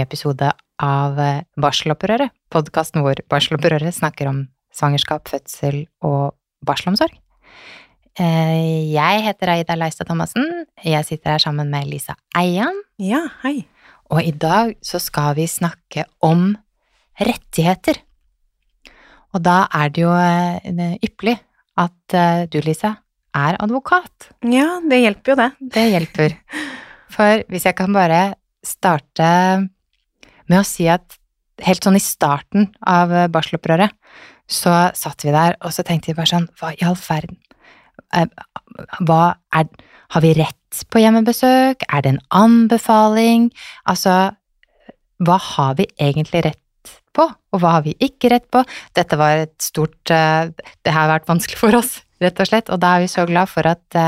ny episode av eh, Barselopprøret, podkasten hvor barselopprøret snakker om svangerskap, fødsel og barselomsorg. Eh, Jeg heter Aida Leistad Thomassen. Jeg sitter her sammen med Lisa Eian. Ja, hei. Og i dag så skal vi snakke om rettigheter. Og da er det jo eh, ypperlig at du, Lisa, er advokat. Ja, det hjelper jo det. Det hjelper. For hvis jeg kan bare starte med å si at helt sånn i starten av eh, barselopprøret, så satt vi der, og så tenkte vi bare sånn, hva i all verden? Eh, Hva er Har vi rett på hjemmebesøk? Er det en anbefaling? Altså, hva har vi egentlig rett på, og hva har vi ikke rett på? Dette var et stort eh, Det har vært vanskelig for oss, rett og slett, og da er vi så glad for at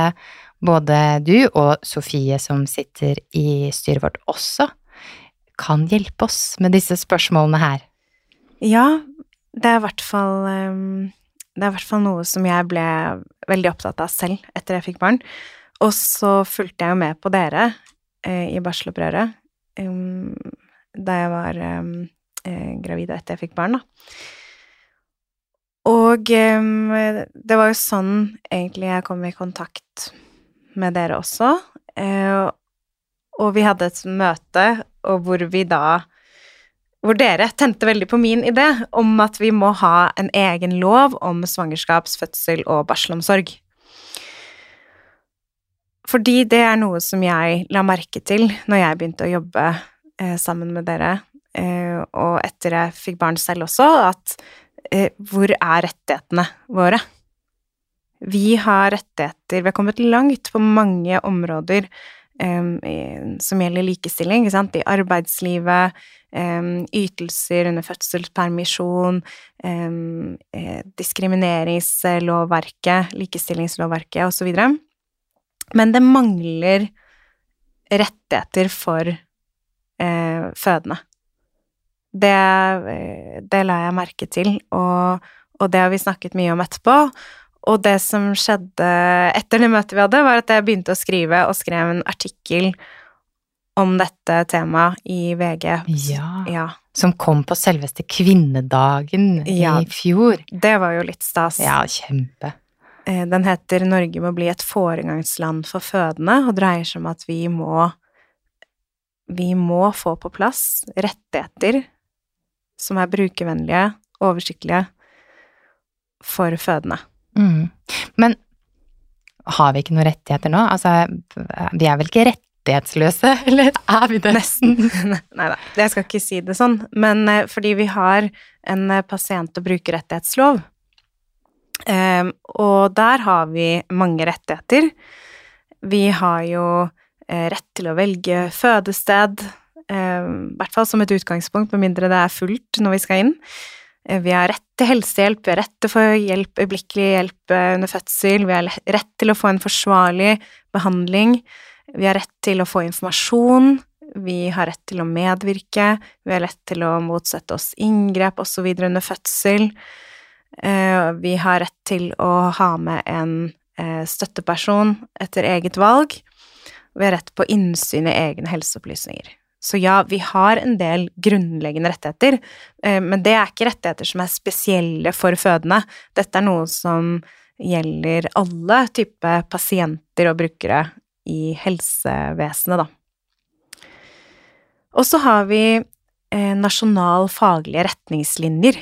både du og Sofie, som sitter i styret vårt også, kan hjelpe oss med disse spørsmålene her. Ja, det er i hvert fall ehm, Det er i hvert fall noe som jeg ble veldig opptatt av selv etter jeg fikk barn. Og så fulgte jeg jo med på dere eh, i barselopprøret ehm, da jeg var ehm, eh, gravid etter jeg fikk barn, da. Og det var jo sånn egentlig jeg kom i kontakt med dere også. Eh, og vi hadde et møte, og hvor vi da Hvor dere tente veldig på min idé om at vi må ha en egen lov om svangerskaps-, fødsel- og barselomsorg. Fordi det er noe som jeg la merke til når jeg begynte å jobbe eh, sammen med dere, eh, og etter jeg fikk barn selv også, at eh, hvor er rettighetene våre? Vi har rettigheter, vi har kommet langt på mange områder som gjelder likestilling, i arbeidslivet, ytelser under fødselspermisjon, eh, diskrimineringslovverket, likestillingslovverket osv. Men det mangler rettigheter for eh, fødende. Det, eh, det la jeg merke til, og, og det har vi snakket mye om etterpå. Og det som skjedde etter det møtet vi hadde, var at jeg begynte å skrive, og skrev en artikkel om dette temaet i VG. Ja. Ja, Som kom på selveste kvinnedagen Ja. i fjor. det var jo litt stas. Ja, kjempe. Eh, Den heter 'Norge må bli et foregangsland for fødende', og dreier seg om at vi må Vi må få på plass rettigheter som er brukervennlige, oversiktlige, for fødende. Mm. Men har vi ikke noen rettigheter nå? Altså, vi er vel ikke rettighetsløse, eller er vi det? Nesten. Nei da, jeg skal ikke si det sånn, men eh, fordi vi har en eh, pasient- og brukerrettighetslov, eh, og der har vi mange rettigheter. Vi har jo eh, rett til å velge fødested, eh, i hvert fall som et utgangspunkt, med mindre det er fullt når vi skal inn. Eh, Vi har rett til helsehjelp, vi har rett til å få hjelp, øyeblikkelig hjelp eh, under fødsel, vi har rett til å få en forsvarlig behandling, vi har rett til å få informasjon, vi har rett til å medvirke, vi har rett til å motsette oss inngrep osv. under fødsel, Eh, vi har rett til å ha med en støtteperson etter eget valg, vi har rett på innsyn i egne helseopplysninger. Så ja, vi har en del grunnleggende rettigheter, eh, men det er ikke rettigheter som er spesielle for fødende. Dette er noe som gjelder alle typer pasienter og brukere i helsevesenet, da. Og så har vi eh, nasjonal faglige retningslinjer.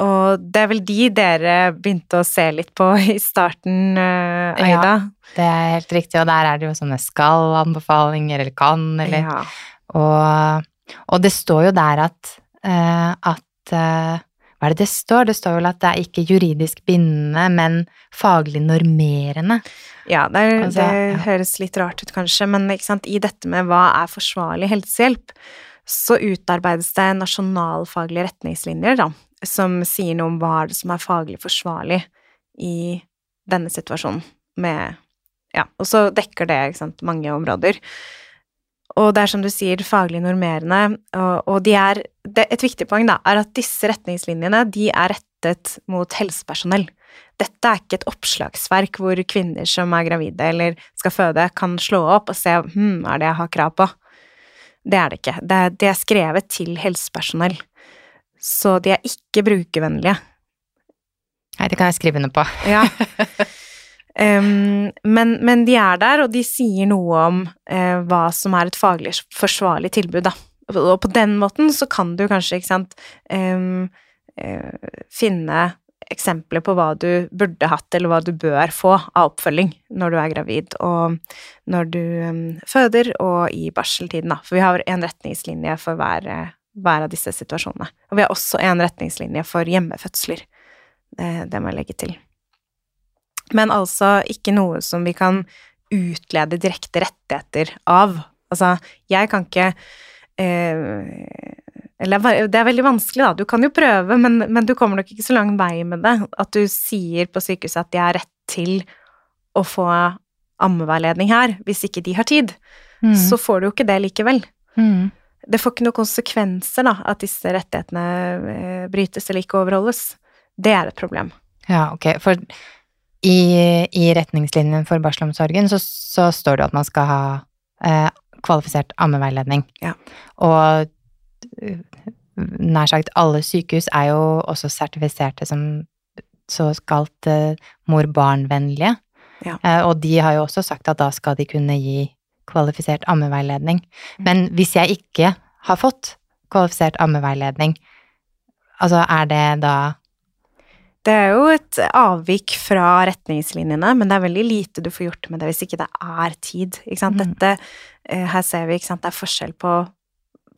Og det er vel de dere begynte å se litt på i starten, Aida? Ja. Det er helt riktig, og der er det jo sånne skal-anbefalinger, eller kan, eller Ja. og, og det står jo der at, eh, at eh, Hva er det det står? Det står vel at det er ikke juridisk bindende, men faglig normerende. Ja, det, er, Altså, det høres litt rart ut kanskje, men sant, i dette med hva er forsvarlig helsehjelp, så utarbeides det nasjonalfaglige retningslinjer, da, som sier noe om hva er det som er faglig forsvarlig i denne situasjonen med Ja, og så dekker det, ikke sant, mange områder. Og det er som du sier, faglig normerende, og, og de er det, Et viktig poeng, da, er at disse retningslinjene, de er rettet mot helsepersonell. Dette er ikke et oppslagsverk hvor kvinner som er gravide eller skal føde, kan slå opp og se hm, er det jeg har krav på. Det er det ikke. Det det er skrevet til helsepersonell. Så de er ikke brukervennlige. Nei, det kan jeg skrive under på. Ja. Um, men, men, de er der, og de sier noe om uh, hva som er et faglig forsvarlig tilbud, da. Og på den måten så kan du kanskje, ikke sant, um, uh, finne eksempler på hva du burde hatt, eller hva du bør få av oppfølging når du er gravid, og når du um, føder, og i barseltiden, da. For vi har en retningslinje for hver, hver, av disse situasjonene. Og vi har også en retningslinje for hjemmefødsler. Det, det må jeg legge til. Men altså ikke noe som vi kan utlede direkte rettigheter av. Altså, jeg kan ikke eh, Eller det er veldig vanskelig, da. Du kan jo prøve, men, men, du kommer nok ikke så lang vei med det. At du sier på sykehuset at de har rett til å få ammeveiledning her, hvis ikke de har tid. Mm. Så får du jo ikke det likevel. Mm. Det får ikke noen konsekvenser, da, at disse rettighetene eh, brytes eller ikke overholdes. Det er et problem. Ja, ok. For i, i retningslinjen for barselomsorgen så, så, står det at man skal ha eh, kvalifisert ammeveiledning. Ja. Og nær sagt alle sykehus er jo også sertifiserte som såkalt eh, mor-barn-vennlige. Ja. Eh, og de har jo også sagt at da skal de kunne gi kvalifisert ammeveiledning. Mm. Men hvis jeg ikke har fått kvalifisert ammeveiledning, altså er det da det er jo et avvik fra retningslinjene, men det er veldig lite du får gjort med det hvis ikke det er tid. Mm. Dette, eh, her ser vi, at det er forskjell på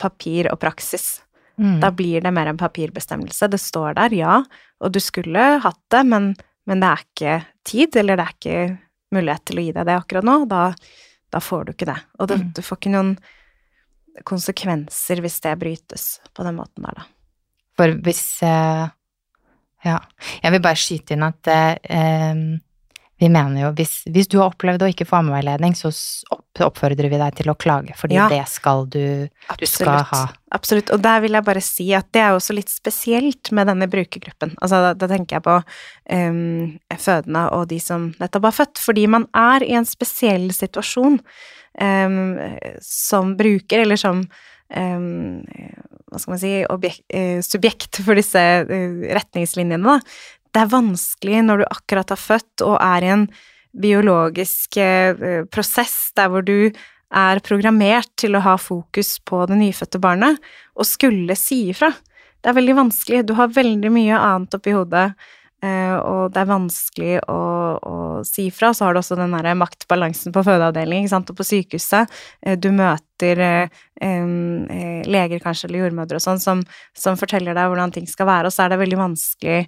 papir og praksis. Mm. Da blir det mer en papirbestemmelse. Det står der, ja, og du skulle hatt det, men, men det er ikke tid, eller det er ikke mulighet til å gi deg det akkurat nå. Da, da får du ikke det. Og det, mm. du får ikke noen konsekvenser hvis det brytes på den måten der, da. For hvis eh ja. Jeg vil bare skyte inn at eh, vi mener jo hvis, hvis, du har opplevd å ikke få ammeveiledning, så oppfordrer vi deg til å klage, fordi ja. det skal du Du skal ha. Absolutt. Og der vil jeg bare si at det er også litt spesielt med denne brukergruppen. Altså da, da tenker jeg på um, fødende og de som nettopp har født, fordi man er i en spesiell situasjon um, som bruker, eller som um, hva skal man si, objekt, eh, subjekt for disse eh, retningslinjene, da. Det er vanskelig når du akkurat har født og er i en biologisk eh, prosess der hvor du er programmert til å ha fokus på det nyfødte barnet, og skulle si ifra. Det er veldig vanskelig. Du har veldig mye annet oppi hodet Eh, og det er vanskelig å, å si fra. Så har du også den der maktbalansen på fødeavdeling og på sykehuset. Eh, du møter leger kanskje, eller jordmødre og sånn, som, som, forteller deg hvordan ting skal være, og så er det veldig vanskelig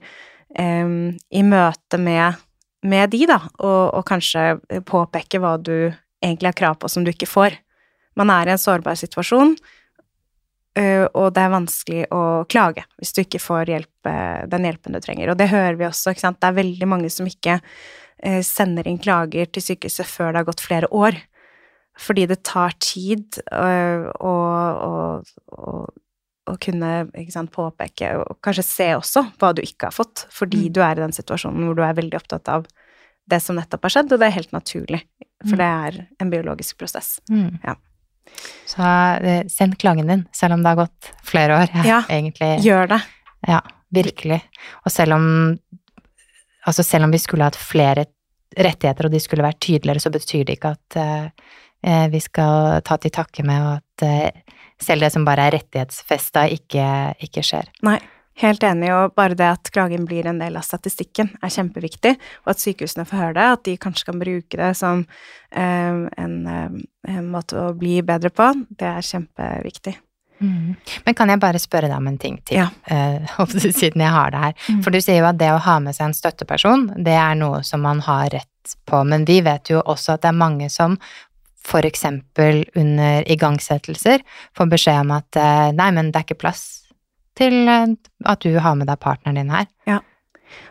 i møte med, med de, da, og, og kanskje påpeke hva du egentlig har krav på som du ikke får. Man er i en sårbar situasjon, og det er vanskelig å klage hvis du ikke får hjelp, den hjelpen du trenger. Og det hører vi også, ikke sant. Det er veldig mange som ikke sender inn klager til sykehuset før det har gått flere år. Fordi det tar tid å, å, kunne sant, påpeke og kanskje se også hva du ikke har fått, fordi mm. du er i den situasjonen hvor du er veldig opptatt av det som nettopp har skjedd, og det er helt naturlig, for mm. det er en biologisk prosess. Mm. Ja. Så eh, send klagen din, selv om det har gått flere år. Ja, egentlig. gjør det. Ja, virkelig. Og selv om Altså selv om vi skulle hatt flere rettigheter, og de skulle vært tydeligere, så betyr det ikke at uh, vi skal ta til takke med at uh, selv det som bare er rettighetsfesta, ikke, ikke skjer. Nei. Helt enig, og bare det at klagen blir en del av statistikken, er kjempeviktig. Og at sykehusene får høre det, at de kanskje kan bruke det som eh, en, eh, en, måte å bli bedre på, det er kjempeviktig. Mm. Men kan jeg bare spørre deg om en ting til, ja. uh, siden jeg har det her. Mm. For du sier jo at det å ha med seg en støtteperson, det er noe som man har rett på. Men vi vet jo også at det er mange som eksempel under igangsettelser får beskjed om at uh, nei, men det er ikke plass til eh, at du har med deg partneren din her. Ja.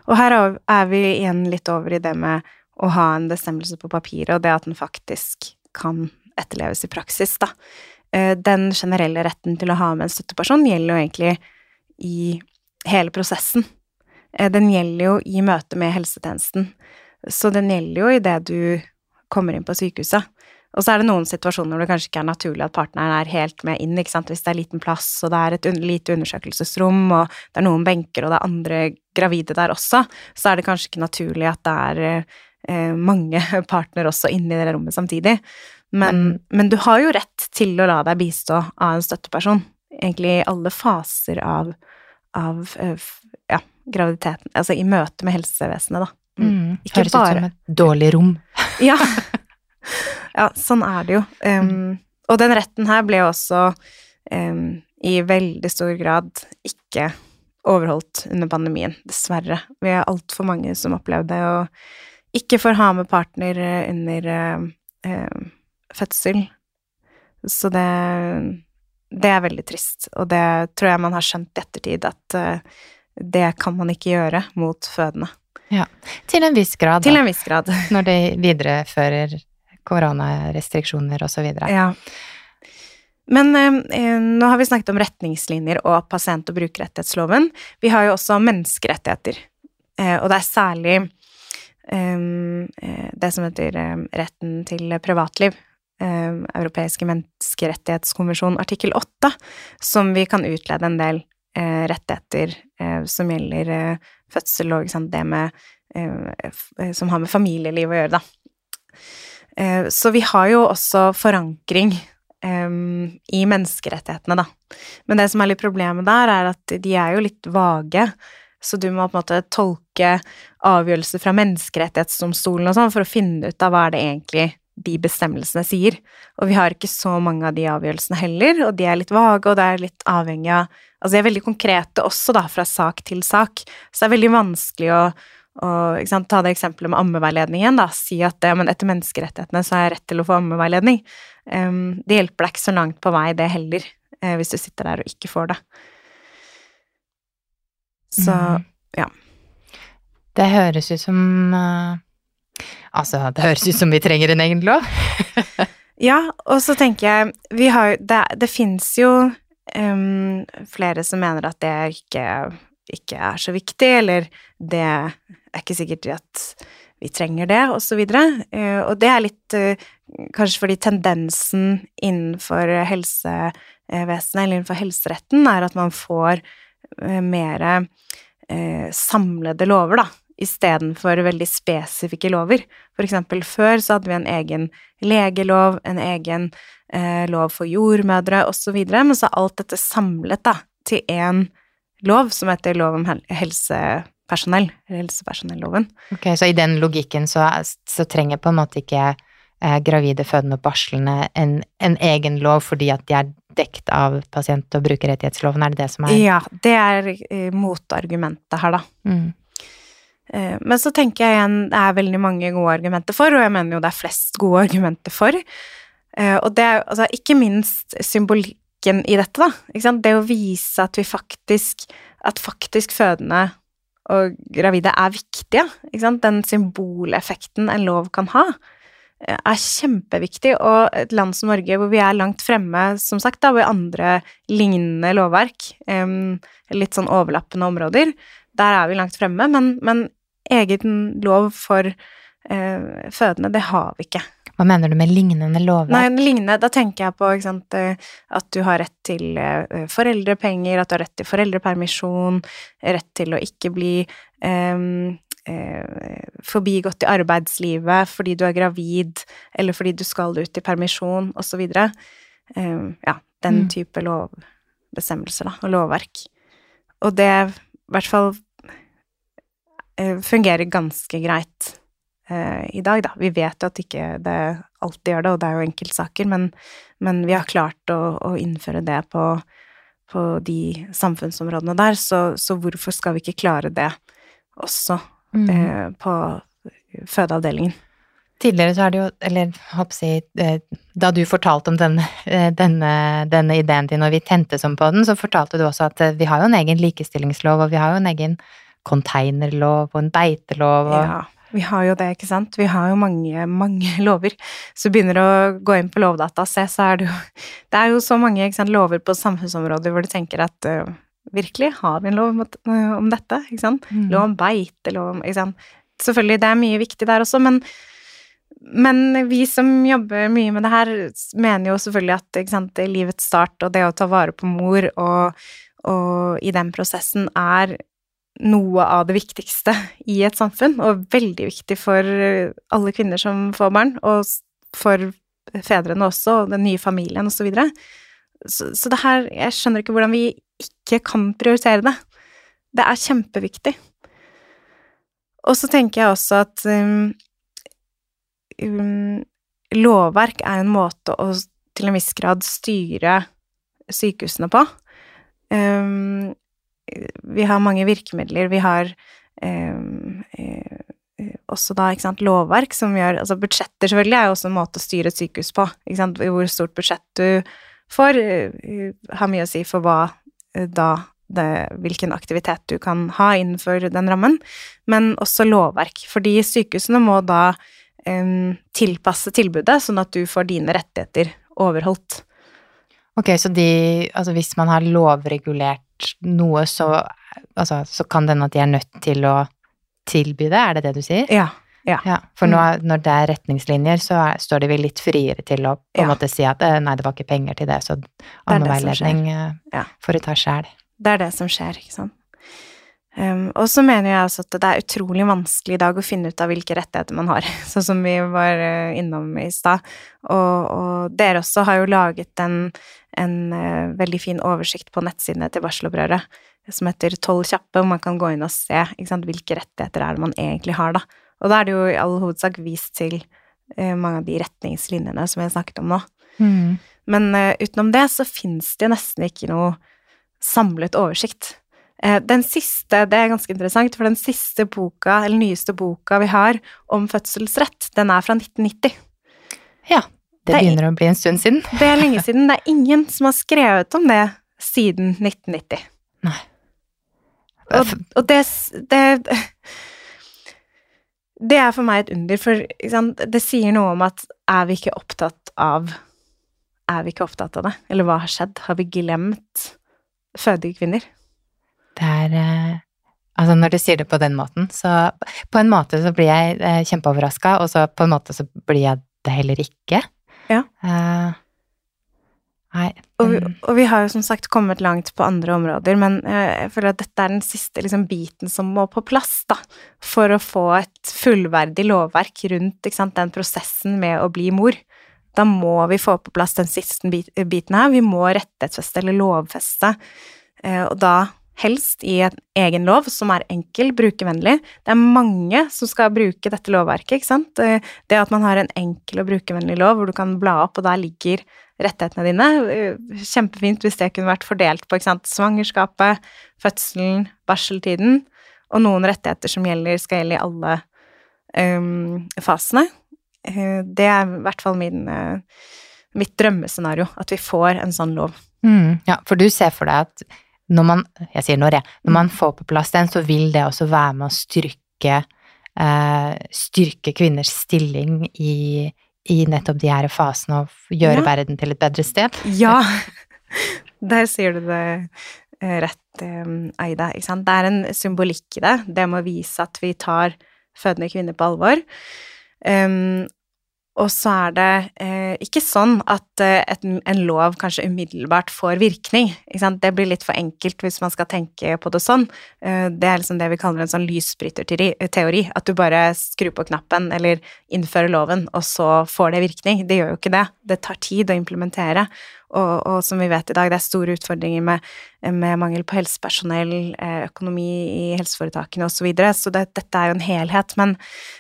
Og her er vi igjen litt over i det med å ha en bestemmelse på papiret, og det at den faktisk kan etterleves i praksis, da. Eh, den generelle retten til å ha med en støtteperson gjelder jo egentlig i hele prosessen. Eh, den gjelder jo i møte med helsetjenesten. Så den gjelder jo i det du kommer inn på sykehuset. Og så er det noen situasjoner hvor det kanskje ikke er naturlig at partneren er helt med inn, ikke sant, hvis det er liten plass, og det er et un lite undersøkelsesrom, og det er noen benker, og det er andre gravide der også, så er det kanskje ikke naturlig at det er eh, mange partnere også inne i det rommet samtidig. Men, mm. men, du har jo rett til å la deg bistå av en støtteperson, egentlig i alle faser av, av eh, ja, graviditeten, altså i møte med helsevesenet, da. Mm. mm. Ikke Høres bare... ut som et dårlig rom. ja. Ja, sånn er det jo. Um, og den retten her ble også um, i veldig stor grad ikke overholdt under pandemien, dessverre. Vi er altfor mange som opplevde å ikke får ha med partner under um, fødsel. Så det, det er veldig trist, og det tror jeg man har skjønt i ettertid, at uh, det kan man ikke gjøre mot fødende. Ja, Til en viss grad. Til en viss grad. Når de viderefører koronarestriksjoner osv. Ja. Men eh, eh, nå har vi snakket om retningslinjer og pasient- og brukerrettighetsloven. Vi har jo også menneskerettigheter, eh, og det er særlig eh, eh det som heter eh, retten til privatliv. Europeiske menneskerettighetskonvensjon artikkel 8, som vi kan utlede en del rettigheter som gjelder fødsel og det med Som har med familieliv å gjøre, da. Eh, så vi har jo også forankring um, i menneskerettighetene, da. Men det som er litt problemet der, er at de er jo litt vage. Så du må på en måte tolke avgjørelser fra menneskerettighetsdomstolen og sånn for å finne ut av hva er det egentlig de bestemmelsene sier. Og vi har ikke så mange av de avgjørelsene heller, og de er litt vage, og det er litt avhengig av Altså de er veldig konkrete også, da, fra sak til sak, så det er veldig vanskelig å, og sant, ta det eksempelet med ammeveiledningen, da. Si at det, men etter menneskerettighetene så har jeg rett til å få ammeveiledning. Um, det hjelper deg ikke så langt på vei, det heller, uh, hvis du sitter der og ikke får det. Så mm. ja. Det høres ut som uh, Altså, det høres ut som vi trenger en egen lov. ja, og så tenker jeg Vi har Det, det fins jo um, flere som mener at det ikke ikke er så viktig, eller det er ikke sikkert at vi trenger det, og så videre. Eh, og det er litt eh, kanskje fordi tendensen innenfor helsevesenet, eller innenfor helseretten, er at man får eh, mer samlede lover, da, istedenfor veldig spesifikke lover. For eksempel før så hadde vi en egen legelov, en egen lov for jordmødre, videre, men så er alt dette samlet, da, til én lov som heter lov om helsepersonell, helsepersonelloven. Ok, Så i den logikken så, så trenger på en måte ikke eh, gravide, fødende og barslende en, en, egen lov fordi at de er dekt av pasient- og brukerrettighetsloven, er det det som er Ja, det er eh, motargumentet her, da. Mm. Eh, men så tenker jeg igjen det er veldig mange gode argumenter for, og jeg mener jo det er flest gode argumenter for. Og det er altså ikke minst symbolikken i dette, da. Det å vise at vi faktisk At faktisk fødende og gravide er viktige. Den symboleffekten en lov kan ha, er kjempeviktig. Og et land som Norge, hvor vi er langt fremme, som sagt, da, ved andre lignende lovverk, litt sånn overlappende områder, der er vi langt fremme, men, men egen lov for eh, fødende, det har vi ikke. Hva mener du med lignende lovverk? Nei, lignende, Da tenker jeg på sant, eh, at du har rett til eh, foreldrepenger, at du har rett til foreldrepermisjon, rett til å ikke bli um, forbigått i arbeidslivet fordi du er gravid, eller fordi du skal ut i permisjon, osv. Um, ja, den mm. type lovbestemmelser, da, og lovverk. Og det i hvert fall fungerer ganske greit i dag, da. Vi vet jo at ikke det alltid gjør det, og det er jo enkeltsaker, men, men vi har klart å, å innføre det på, på, de samfunnsområdene der, så, så, hvorfor skal vi ikke klare det også mm. eh, på fødeavdelingen? Tidligere så har det jo, eller jeg, eh, da du fortalte om denne, eh, denne, denne, ideen din, og vi tente som på den, så fortalte du også at eh, vi har jo en egen likestillingslov, og vi har jo en egen containerlov og en beitelov og ja. Vi har jo det, ikke sant. Vi har jo mange, mange lover. Så begynner du å gå inn på Lovdata og se, så er det jo Det er jo så mange sant, lover på samfunnsområder hvor du tenker at uh, virkelig, har vi en lov om, om dette? Ikke sant? Mm. Lov om beite, lov om ikke sant? Selvfølgelig, det er mye viktig der også, men, men vi som jobber mye med det her, mener jo selvfølgelig at sant, livets start og det å ta vare på mor og, og i den prosessen er noe av det viktigste i et samfunn, og veldig viktig for alle kvinner som får barn, og for fedrene også, og den nye familien osv. Så, videre. så Så det her Jeg skjønner ikke hvordan vi ikke kan prioritere det. Det er kjempeviktig. Og så tenker jeg også at um, um, lovverk er en måte å til en viss grad styre sykehusene på. Um, vi har mange virkemidler. Vi har um, uh, også da, sant, lovverk som gjør Altså budsjetter selvfølgelig er jo også en måte å styre et sykehus på. Sant? Hvor stort budsjett du får, uh, har mye å si for hva da det, hvilken aktivitet du kan ha innenfor den rammen, men også lovverk. Fordi sykehusene må da um, tilpasse tilbudet, sånn at du får dine rettigheter overholdt. Ok, så de Altså hvis man har lovregulert noe, så, altså, så kan det hende at de er nødt til å tilby det, er det det du sier? Ja. Ja. ja for nå, når det er retningslinjer, så er, står de vel litt friere til å på en Ja. måte si at eh, nei, det var ikke penger til det, så annen veiledning eh, Ja. får du ta sjæl. Det er det som skjer, ikke sant. Um, og så mener jeg også at det er utrolig vanskelig i dag å finne ut av hvilke rettigheter man har, sånn som vi var eh, innom i stad. Og, og dere også har jo laget en, en uh, veldig fin oversikt på nettsidene til Barselopprøret som heter Tolv kjappe, hvor man kan gå inn og se sant, hvilke rettigheter er det man egentlig har, da. Og da er det jo i all hovedsak vist til uh, mange av de retningslinjene som vi har snakket om nå. Mm. Men uh, utenom det så fins det nesten ikke noe samlet oversikt. Eh, den siste, det er ganske interessant, for den siste boka, eller nyeste boka vi har om fødselsrett, den er fra 1990. Ja, det, Det er- begynner å bli en stund siden. Det er lenge siden. Det er ingen som har skrevet om det siden 1990. Nei. Og, og det, det Det er for meg et under, for det sier noe om at er vi ikke opptatt av Er vi ikke opptatt av det? Eller hva har skjedd? Har vi glemt fødige kvinner? Det er eh, Altså, når du sier det på den måten, så På en måte så blir jeg eh, kjempeoverraska, og så på en måte så blir jeg det heller ikke. Ja. Eh, nei. Og, vi- og vi har jo som sagt kommet langt på andre områder, men eh, jeg føler at dette er den siste liksom, biten som må på plass, da, for å få et fullverdig lovverk rundt sant, den prosessen med å bli mor. Da må vi få på plass den siste biten her. Vi må rettighetsfeste eller lovfeste, og da helst i en egen lov som er enkel, brukervennlig. Det er mange som skal bruke dette lovverket, ikke sant. Eh, Det at man har en enkel og brukervennlig lov hvor du kan bla opp, og der ligger rettighetene dine. eh, Kjempefint hvis det kunne vært fordelt på ikke sant? svangerskapet, fødselen, barseltiden, og noen rettigheter som gjelder, skal gjelde i alle um, fasene. Eh, det er i hvert fall min, mitt drømmescenario, at vi får en sånn lov. mm, ja, for du ser for deg at når man Jeg sier når, jeg. Når man får på plass den, så vil det også være med å styrke eh, Styrke kvinners stilling i, i nettopp de her fasene og gjøre Ja. verden til et bedre sted. Ja! Der sier du det eh, rett, Eida. Ikke sant? Det er en symbolikk i det. Det med å vise at vi tar fødende kvinner på alvor. Um, og så er det eh, ikke sånn at eh, et, en lov kanskje umiddelbart får virkning. Det blir litt for enkelt hvis man skal tenke på det sånn. Eh, det er liksom det vi kaller en sånn lysbryterteori. At du bare skrur på knappen eller innfører loven, og så får det virkning. Det gjør jo ikke det. Det tar tid å implementere. Og, og som vi vet i dag, det er store utfordringer med, med mangel på helsepersonell, eh, økonomi i helseforetakene osv. Så, videre. så det, dette er jo en helhet. Men,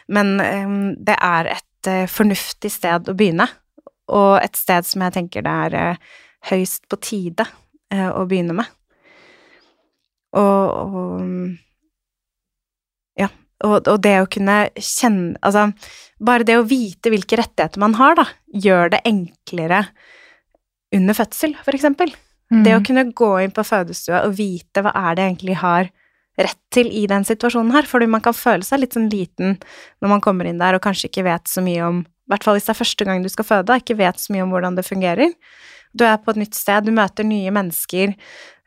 men eh, det er et eh, fornuftig sted å begynne, og et sted som jeg tenker det er eh, høyst på tide eh, å begynne med. Og, og ja, og, og det å kunne kjenne Altså, bare det å vite hvilke rettigheter man har, da, gjør det enklere under fødsel, for eksempel. Det å Mm. kunne gå inn på fødestua og vite hva er det jeg egentlig har rett til i den situasjonen her, fordi man kan føle seg litt sånn liten når man kommer inn der og kanskje ikke vet så mye om, i hvert fall hvis det er første gang du skal føde, ikke vet så mye om hvordan det fungerer. Du er på et nytt sted, du møter nye mennesker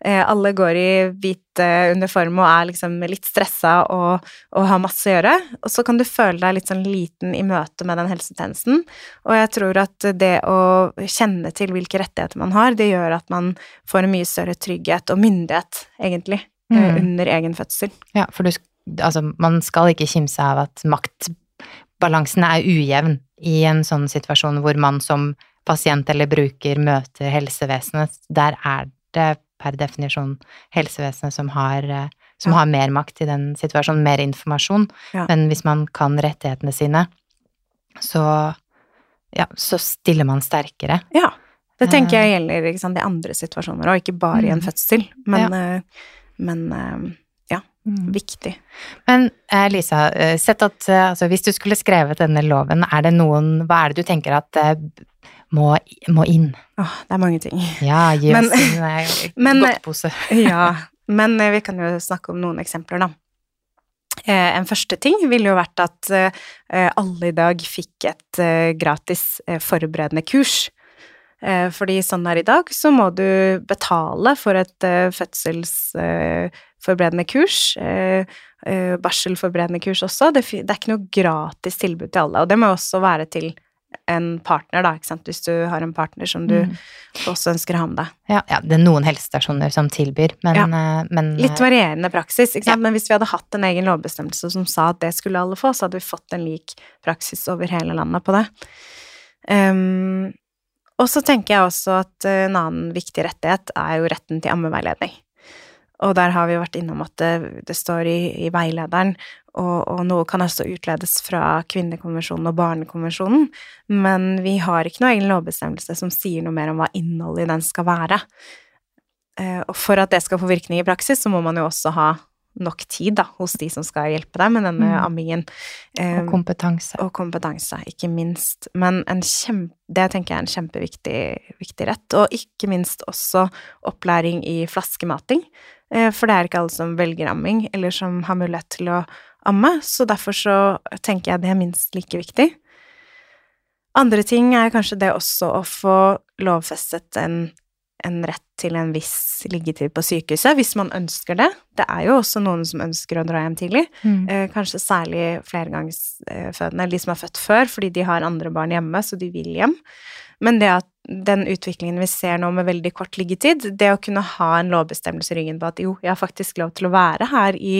Eh, alle går i hvit eh, uniform og er liksom litt stressa og, og, har masse å gjøre. Og så kan du føle deg litt sånn liten i møte med den helsetjenesten. Og jeg tror at det å kjenne til hvilke rettigheter man har, det gjør at man får en mye større trygghet og myndighet, egentlig, mm. under egen fødsel. Ja, for du, altså, man skal ikke kimse av at maktbalansen er ujevn i en sånn situasjon hvor man som pasient eller bruker møter helsevesenet. Der er det per definisjon helsevesenet som har, eh, som ja. har mer makt i den situasjonen, mer informasjon. Ja. Men hvis man kan rettighetene sine, så, ja, så stiller man sterkere. Ja. Det tenker jeg eh. gjelder sant, i andre situasjoner og ikke bare i en mm. fødsel. Men, uh, men uh, ja, mm. viktig. Men Lisa, sett at altså, hvis du skulle skrevet denne loven, er det noen Hva er det du tenker at må, må inn? Åh, det er mange ting. Ja, gi oss en men, godtpose. ja, men eh, vi kan jo snakke om noen eksempler, da. Eh, en første ting ville jo vært at alle i dag fikk et gratis forberedende kurs. Fordi sånn er i dag, så må du betale for et fødselsforberedende kurs. Barselforberedende kurs også. Det er ikke noe gratis tilbud til alle, og det må også være til en partner, da, ikke sant, hvis du har en partner som du mm. også ønsker å ha med deg. Ja, ja, det er noen helsestasjoner som tilbyr, men, ja. Eh, men Litt eh, varierende praksis, ikke sant, ja. men hvis vi hadde hatt en egen lovbestemmelse som sa at det skulle alle få, så hadde vi fått en lik praksis over hele landet på det. Um, og så tenker jeg også at en annen viktig rettighet er jo retten til ammeveiledning. Og der har vi vært innom at det, det står i, i veilederen, og, og, noe kan også utledes fra kvinnekonvensjonen og barnekonvensjonen, men vi har ikke noe egen lovbestemmelse som sier noe mer om hva innholdet i den skal være. Eh, og for at det skal få virkning i praksis, så må man jo også ha nok tid da, hos de som skal hjelpe deg med denne mm. ammingen. Um, og kompetanse. Og kompetanse, ikke minst. Men kjempe, det tenker jeg er en kjempeviktig rett. Og ikke minst også opplæring i flaskemating. Uh, for det er ikke alle som velger amming, eller som har mulighet til å amme, så derfor så tenker jeg det er minst like viktig. Andre ting er kanskje det også å få lovfestet en, en rett til en viss liggetid på sykehuset, hvis man ønsker det. Det er jo også noen som ønsker å dra hjem tidlig, mm. eh, kanskje særlig flergangsfødende, eller de som er født før, fordi de har andre barn hjemme, så de vil hjem. Men det at den utviklingen vi ser nå med veldig kort liggetid, det å kunne ha en lovbestemmelse i ryggen på at jo, jeg har faktisk lov til å være her i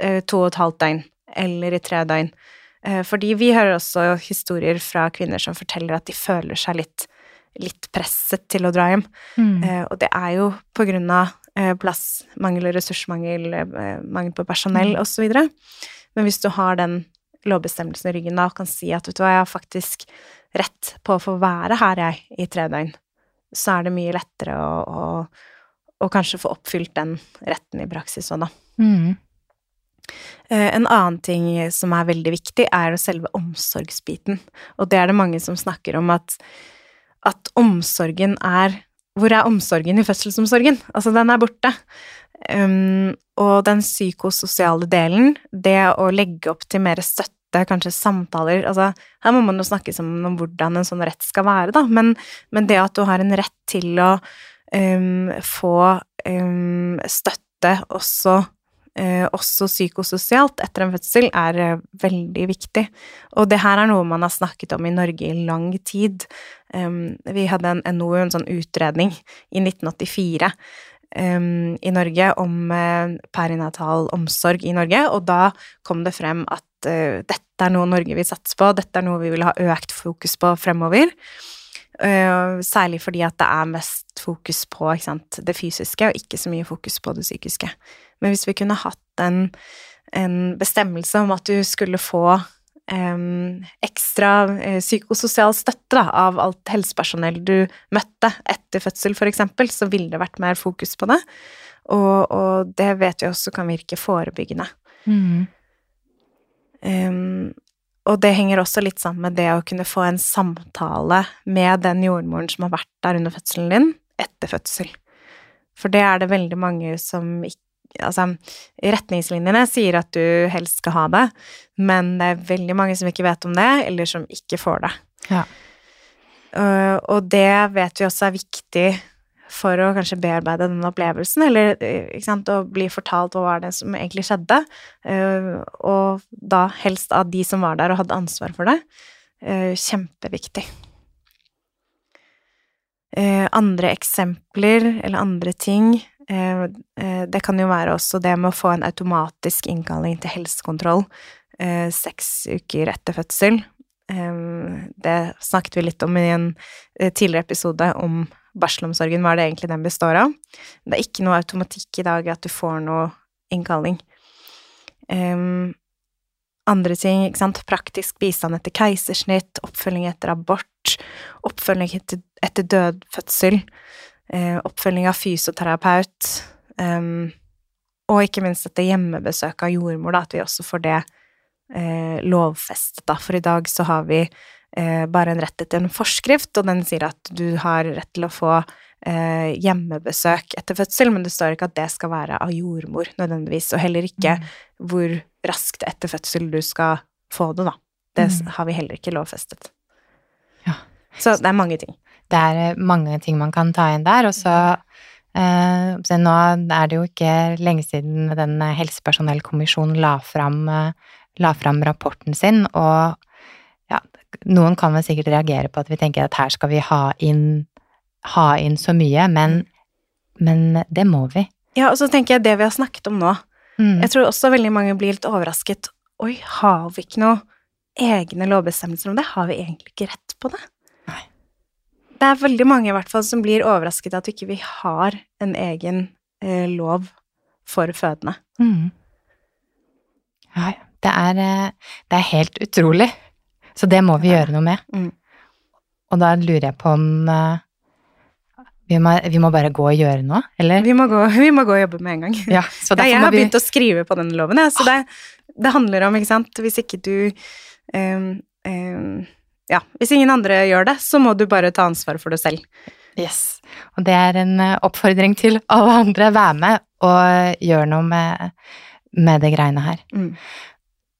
eh, to og et halvt døgn, eller i tre døgn. Eh, fordi vi hører også historier fra kvinner som forteller at de føler seg litt, litt presset til å dra hjem. Mm. Eh, og det er jo på grunn av eh, plassmangel, ressursmangel, eh, mangel på personell mm. osv. Men hvis du har den lovbestemmelsen i ryggen da og kan si at vet du hva, jeg har faktisk rett på å få være her, jeg, i tre døgn, så er det mye lettere å, å, å kanskje få oppfylt den retten i praksis òg, da. Mm. Eh, en annen ting som er veldig viktig, er selve omsorgsbiten. Og det er det mange som snakker om at, at omsorgen er Hvor er omsorgen i fødselsomsorgen? Altså, den er borte. Um, og den psykososiale delen, det å legge opp til mer støtte kanskje samtaler Altså, her må man jo snakke sammen om hvordan en sånn rett skal være, da, men, men det at du har en rett til å um, få um, støtte også Eh, også psykososialt etter en fødsel, er eh, veldig viktig. Og det her er noe man har snakket om i Norge i lang tid. Um, vi hadde en NOU, en sånn utredning, i 1984 um, i Norge om uh, perinatal omsorg i Norge, og da kom det frem at uh, dette er noe Norge vil satse på, dette er noe vi vil ha økt fokus på fremover. Uh, særlig fordi at det er mest fokus på sant, det fysiske, og ikke så mye fokus på det psykiske. Men hvis vi kunne hatt en, en bestemmelse om at du skulle få ekstra uh, psykososial støtte da, av alt helsepersonell du møtte etter fødsel, eksempel, så ville det vært mer fokus på det. Og, og det vet vi også kan virke forebyggende. Mm. Um, og det henger også litt sammen med det å kunne få en samtale med den jordmoren som har vært der under fødselen din, etter fødsel. For det er det veldig mange som ikke Altså, retningslinjene sier at du helst skal ha det, men det er veldig mange som ikke vet om det, eller som ikke får det. Ja. Uh, og det vet vi også er viktig for å kanskje bearbeide den opplevelsen, eller ikke sant, å bli fortalt hva var det som egentlig skjedde, uh, og da helst av de som var der og hadde ansvar for det. Uh, kjempeviktig. Andre eksempler eller andre ting Det kan jo være også det med å få en automatisk innkalling til helsekontroll seks uker etter fødsel. Det snakket vi litt om i en tidligere episode om barselomsorgen, hva det egentlig den består av. Det er ikke noe automatikk i dag at du får noe innkalling. Andre ting, ikke sant, praktisk bistand etter keisersnitt, oppfølging etter abort, oppfølging etter, død fødsel, oppfølging av fysioterapeut, og ikke minst dette hjemmebesøket av jordmor, da, at vi også får det uh, lovfestet, da, for i dag så har vi eh, bare en rett etter en forskrift, og den sier at du har rett til å få eh, hjemmebesøk etter fødsel, men det står ikke at det skal være av jordmor nødvendigvis, og heller ikke mm. hvor raskt etter fødsel du skal få det, da. Det mm. har vi heller ikke lovfestet. Ja. Så det er mange ting. Det er eh, mange ting man kan ta inn der, og så Uh, nå er det jo ikke lenge siden den helsepersonellkommisjonen la fram, uh, la fram rapporten sin, og noen kan vel sikkert reagere på at vi tenker at her skal vi ha inn, ha inn så mye, men, men, det må vi. Ja, og så tenker jeg det vi har snakket om nå. Mm. Jeg tror også veldig mange blir litt overrasket. Oi, har vi ikke noe egne lovbestemmelser om det? Har vi egentlig ikke rett på det? Nei. Det er veldig mange i hvert fall som blir overrasket at vi ikke har en egen eh, lov for fødende. Mm. Ja, det er, eh, det er helt utrolig. Så det må vi gjøre noe med. Mm. Og da lurer jeg på om uh, vi, må, vi, må, bare gå og gjøre noe, eller? Vi må gå, vi må gå og jobbe med en gang. Ja, ja jeg har vi... begynt å skrive på den loven, jeg. Så det, det, handler om, ikke sant, hvis ikke du um, um, Ja, hvis ingen andre gjør det, så må du bare ta ansvar for det selv. Yes. Og det er en eh, oppfordring til alle andre. Vær med og gjør noe med, med det greiene her. Mm.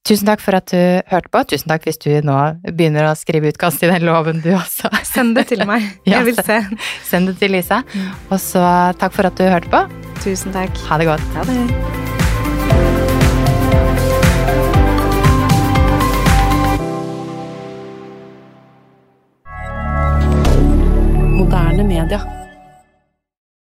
Tusen takk for at du hørte på. Tusen takk hvis du nå begynner å skrive utkast i den loven, du også. Send det til meg. Jeg vil se. Send det til Lisa. Mm. Og så takk for at du hørte på. Tusen takk. Ha det godt. Ha det. moderne media.